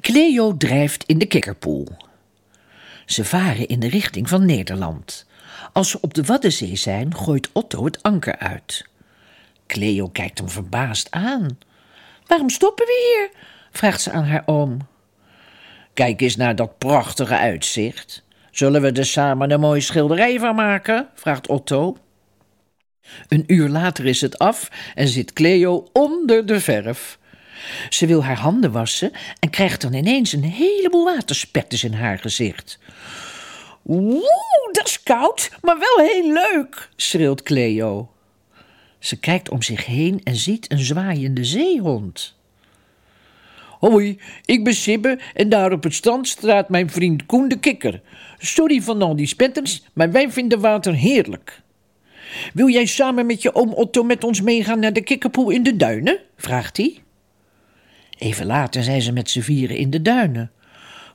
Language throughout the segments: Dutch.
Cleo drijft in de kikkerpoel. Ze varen in de richting van Nederland. Als ze op de Waddenzee zijn, gooit Otto het anker uit. Cleo kijkt hem verbaasd aan. Waarom stoppen we hier? vraagt ze aan haar oom. Kijk eens naar dat prachtige uitzicht. Zullen we er samen een mooie schilderij van maken? vraagt Otto. Een uur later is het af en zit Cleo onder de verf. Ze wil haar handen wassen en krijgt dan ineens een heleboel waterspetters in haar gezicht. Woe, dat is koud, maar wel heel leuk, schreeuwt Cleo. Ze kijkt om zich heen en ziet een zwaaiende zeehond. Hoi, ik ben Sibbe en daar op het strand staat mijn vriend Koen de Kikker. Sorry van al die spetters, maar wij vinden water heerlijk. Wil jij samen met je oom Otto met ons meegaan naar de kikkerpoel in de duinen? vraagt hij. Even later zijn ze met z'n vieren in de duinen.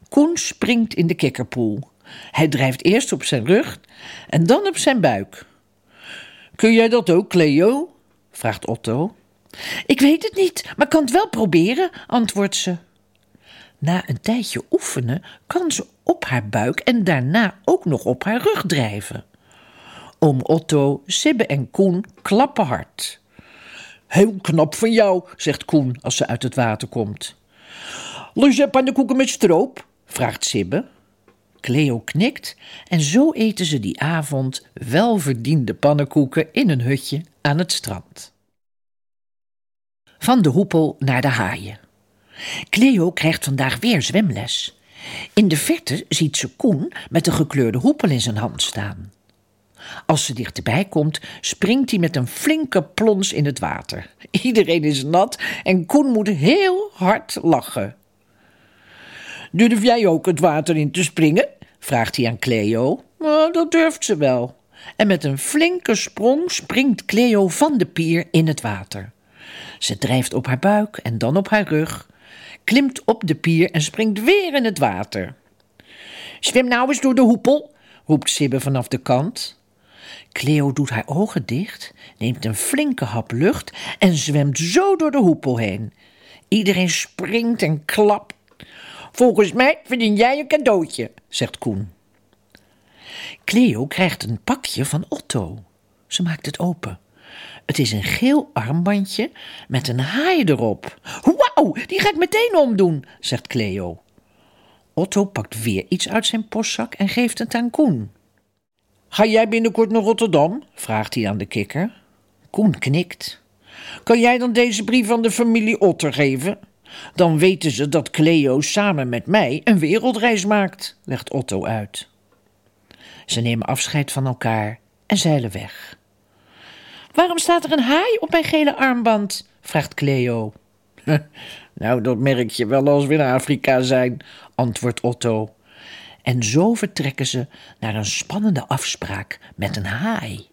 Koen springt in de kikkerpoel. Hij drijft eerst op zijn rug en dan op zijn buik. Kun jij dat ook, Cleo? vraagt Otto. Ik weet het niet, maar kan het wel proberen, antwoordt ze. Na een tijdje oefenen kan ze op haar buik en daarna ook nog op haar rug drijven. Oom Otto, Sibbe en Koen klappen hard. Heel knap van jou, zegt Koen als ze uit het water komt. Lust je pannenkoeken met stroop? vraagt Sibbe. Cleo knikt en zo eten ze die avond welverdiende pannenkoeken in een hutje aan het strand. Van de hoepel naar de haaien. Cleo krijgt vandaag weer zwemles. In de verte ziet ze Koen met een gekleurde hoepel in zijn hand staan. Als ze dichterbij komt, springt hij met een flinke plons in het water. Iedereen is nat en Koen moet heel hard lachen. Durf jij ook het water in te springen? vraagt hij aan Cleo. Nou, dat durft ze wel. En met een flinke sprong springt Cleo van de pier in het water. Ze drijft op haar buik en dan op haar rug, klimt op de pier en springt weer in het water. Zwem nou eens door de hoepel, roept Sibbe vanaf de kant. Cleo doet haar ogen dicht, neemt een flinke hap lucht en zwemt zo door de hoepel heen. Iedereen springt en klapt. Volgens mij verdien jij een cadeautje, zegt Koen. Cleo krijgt een pakje van Otto. Ze maakt het open. Het is een geel armbandje met een haai erop. Wauw, die ga ik meteen omdoen, zegt Cleo. Otto pakt weer iets uit zijn postzak en geeft het aan Koen. Ga jij binnenkort naar Rotterdam? vraagt hij aan de kikker. Koen knikt. Kan jij dan deze brief aan de familie Otter geven? Dan weten ze dat Cleo samen met mij een wereldreis maakt, legt Otto uit. Ze nemen afscheid van elkaar en zeilen weg. Waarom staat er een haai op mijn gele armband? vraagt Cleo. nou, dat merk je wel als we in Afrika zijn, antwoordt Otto. En zo vertrekken ze naar een spannende afspraak met een haai.